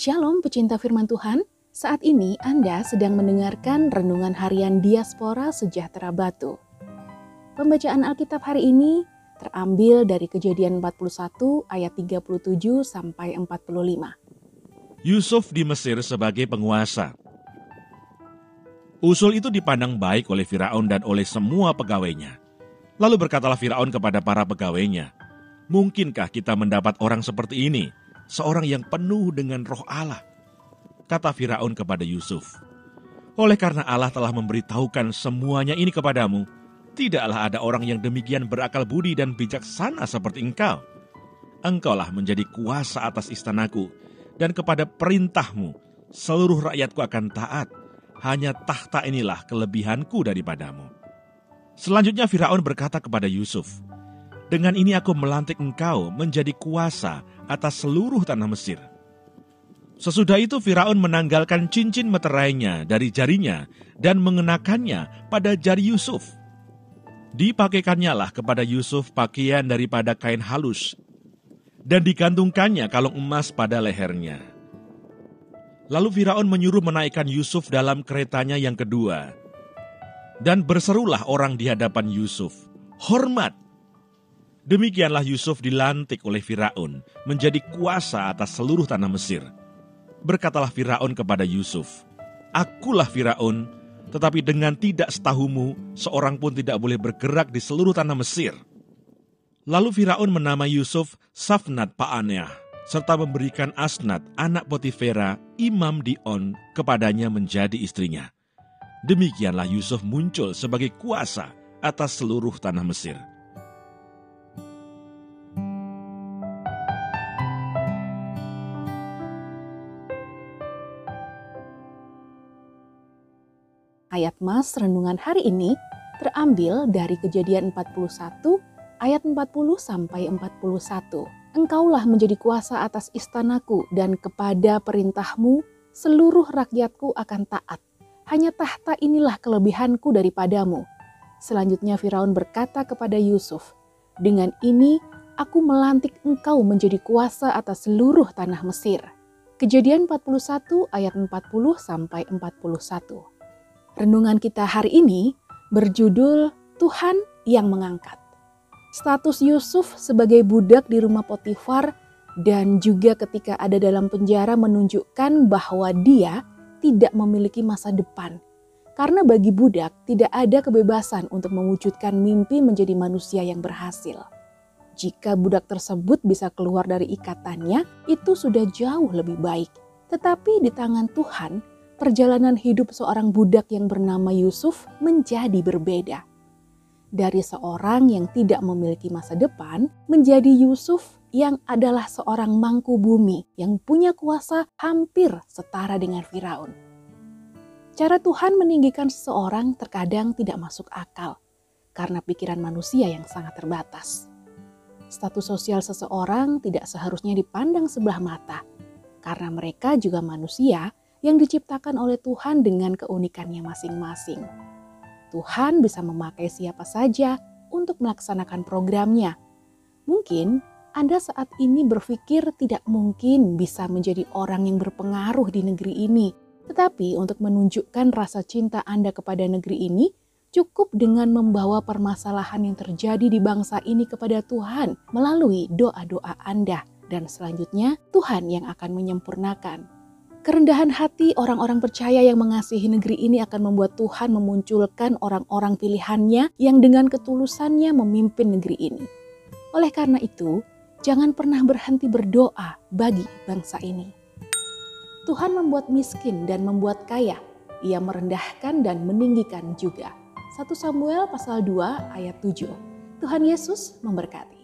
Shalom pecinta firman Tuhan, saat ini Anda sedang mendengarkan Renungan Harian Diaspora Sejahtera Batu. Pembacaan Alkitab hari ini terambil dari kejadian 41 ayat 37 sampai 45. Yusuf di Mesir sebagai penguasa. Usul itu dipandang baik oleh Firaun dan oleh semua pegawainya. Lalu berkatalah Firaun kepada para pegawainya, Mungkinkah kita mendapat orang seperti ini, seorang yang penuh dengan roh Allah? Kata Firaun kepada Yusuf, Oleh karena Allah telah memberitahukan semuanya ini kepadamu, tidaklah ada orang yang demikian berakal budi dan bijaksana seperti engkau. Engkaulah menjadi kuasa atas istanaku, dan kepada perintahmu seluruh rakyatku akan taat. Hanya tahta inilah kelebihanku daripadamu. Selanjutnya Firaun berkata kepada Yusuf, dengan ini aku melantik engkau menjadi kuasa atas seluruh tanah Mesir. Sesudah itu Firaun menanggalkan cincin meterainya dari jarinya dan mengenakannya pada jari Yusuf. Dipakaikannya lah kepada Yusuf pakaian daripada kain halus dan digantungkannya kalung emas pada lehernya. Lalu Firaun menyuruh menaikkan Yusuf dalam keretanya yang kedua. Dan berserulah orang di hadapan Yusuf, Hormat, Demikianlah Yusuf dilantik oleh Firaun menjadi kuasa atas seluruh tanah Mesir. Berkatalah Firaun kepada Yusuf, Akulah Firaun, tetapi dengan tidak setahumu, seorang pun tidak boleh bergerak di seluruh tanah Mesir. Lalu Firaun menamai Yusuf Safnat Pa'aneah, serta memberikan Asnat, anak Potifera, imam di On, kepadanya menjadi istrinya. Demikianlah Yusuf muncul sebagai kuasa atas seluruh tanah Mesir. Ayat Mas renungan hari ini terambil dari Kejadian 41 ayat 40 sampai 41. Engkaulah menjadi kuasa atas istanaku dan kepada perintahmu seluruh rakyatku akan taat. Hanya tahta inilah kelebihanku daripadamu. Selanjutnya Firaun berkata kepada Yusuf, "Dengan ini aku melantik engkau menjadi kuasa atas seluruh tanah Mesir." Kejadian 41 ayat 40 sampai 41. Renungan kita hari ini berjudul Tuhan yang mengangkat. Status Yusuf sebagai budak di rumah Potifar dan juga ketika ada dalam penjara menunjukkan bahwa dia tidak memiliki masa depan. Karena bagi budak tidak ada kebebasan untuk mewujudkan mimpi menjadi manusia yang berhasil. Jika budak tersebut bisa keluar dari ikatannya, itu sudah jauh lebih baik. Tetapi di tangan Tuhan, perjalanan hidup seorang budak yang bernama Yusuf menjadi berbeda. Dari seorang yang tidak memiliki masa depan menjadi Yusuf yang adalah seorang mangku bumi yang punya kuasa hampir setara dengan Firaun. Cara Tuhan meninggikan seseorang terkadang tidak masuk akal karena pikiran manusia yang sangat terbatas. Status sosial seseorang tidak seharusnya dipandang sebelah mata karena mereka juga manusia yang diciptakan oleh Tuhan dengan keunikannya masing-masing. Tuhan bisa memakai siapa saja untuk melaksanakan programnya. Mungkin Anda saat ini berpikir tidak mungkin bisa menjadi orang yang berpengaruh di negeri ini, tetapi untuk menunjukkan rasa cinta Anda kepada negeri ini, cukup dengan membawa permasalahan yang terjadi di bangsa ini kepada Tuhan melalui doa-doa Anda, dan selanjutnya Tuhan yang akan menyempurnakan. Kerendahan hati orang-orang percaya yang mengasihi negeri ini akan membuat Tuhan memunculkan orang-orang pilihannya yang dengan ketulusannya memimpin negeri ini. Oleh karena itu, jangan pernah berhenti berdoa bagi bangsa ini. Tuhan membuat miskin dan membuat kaya. Ia merendahkan dan meninggikan juga. 1 Samuel pasal 2 ayat 7. Tuhan Yesus memberkati.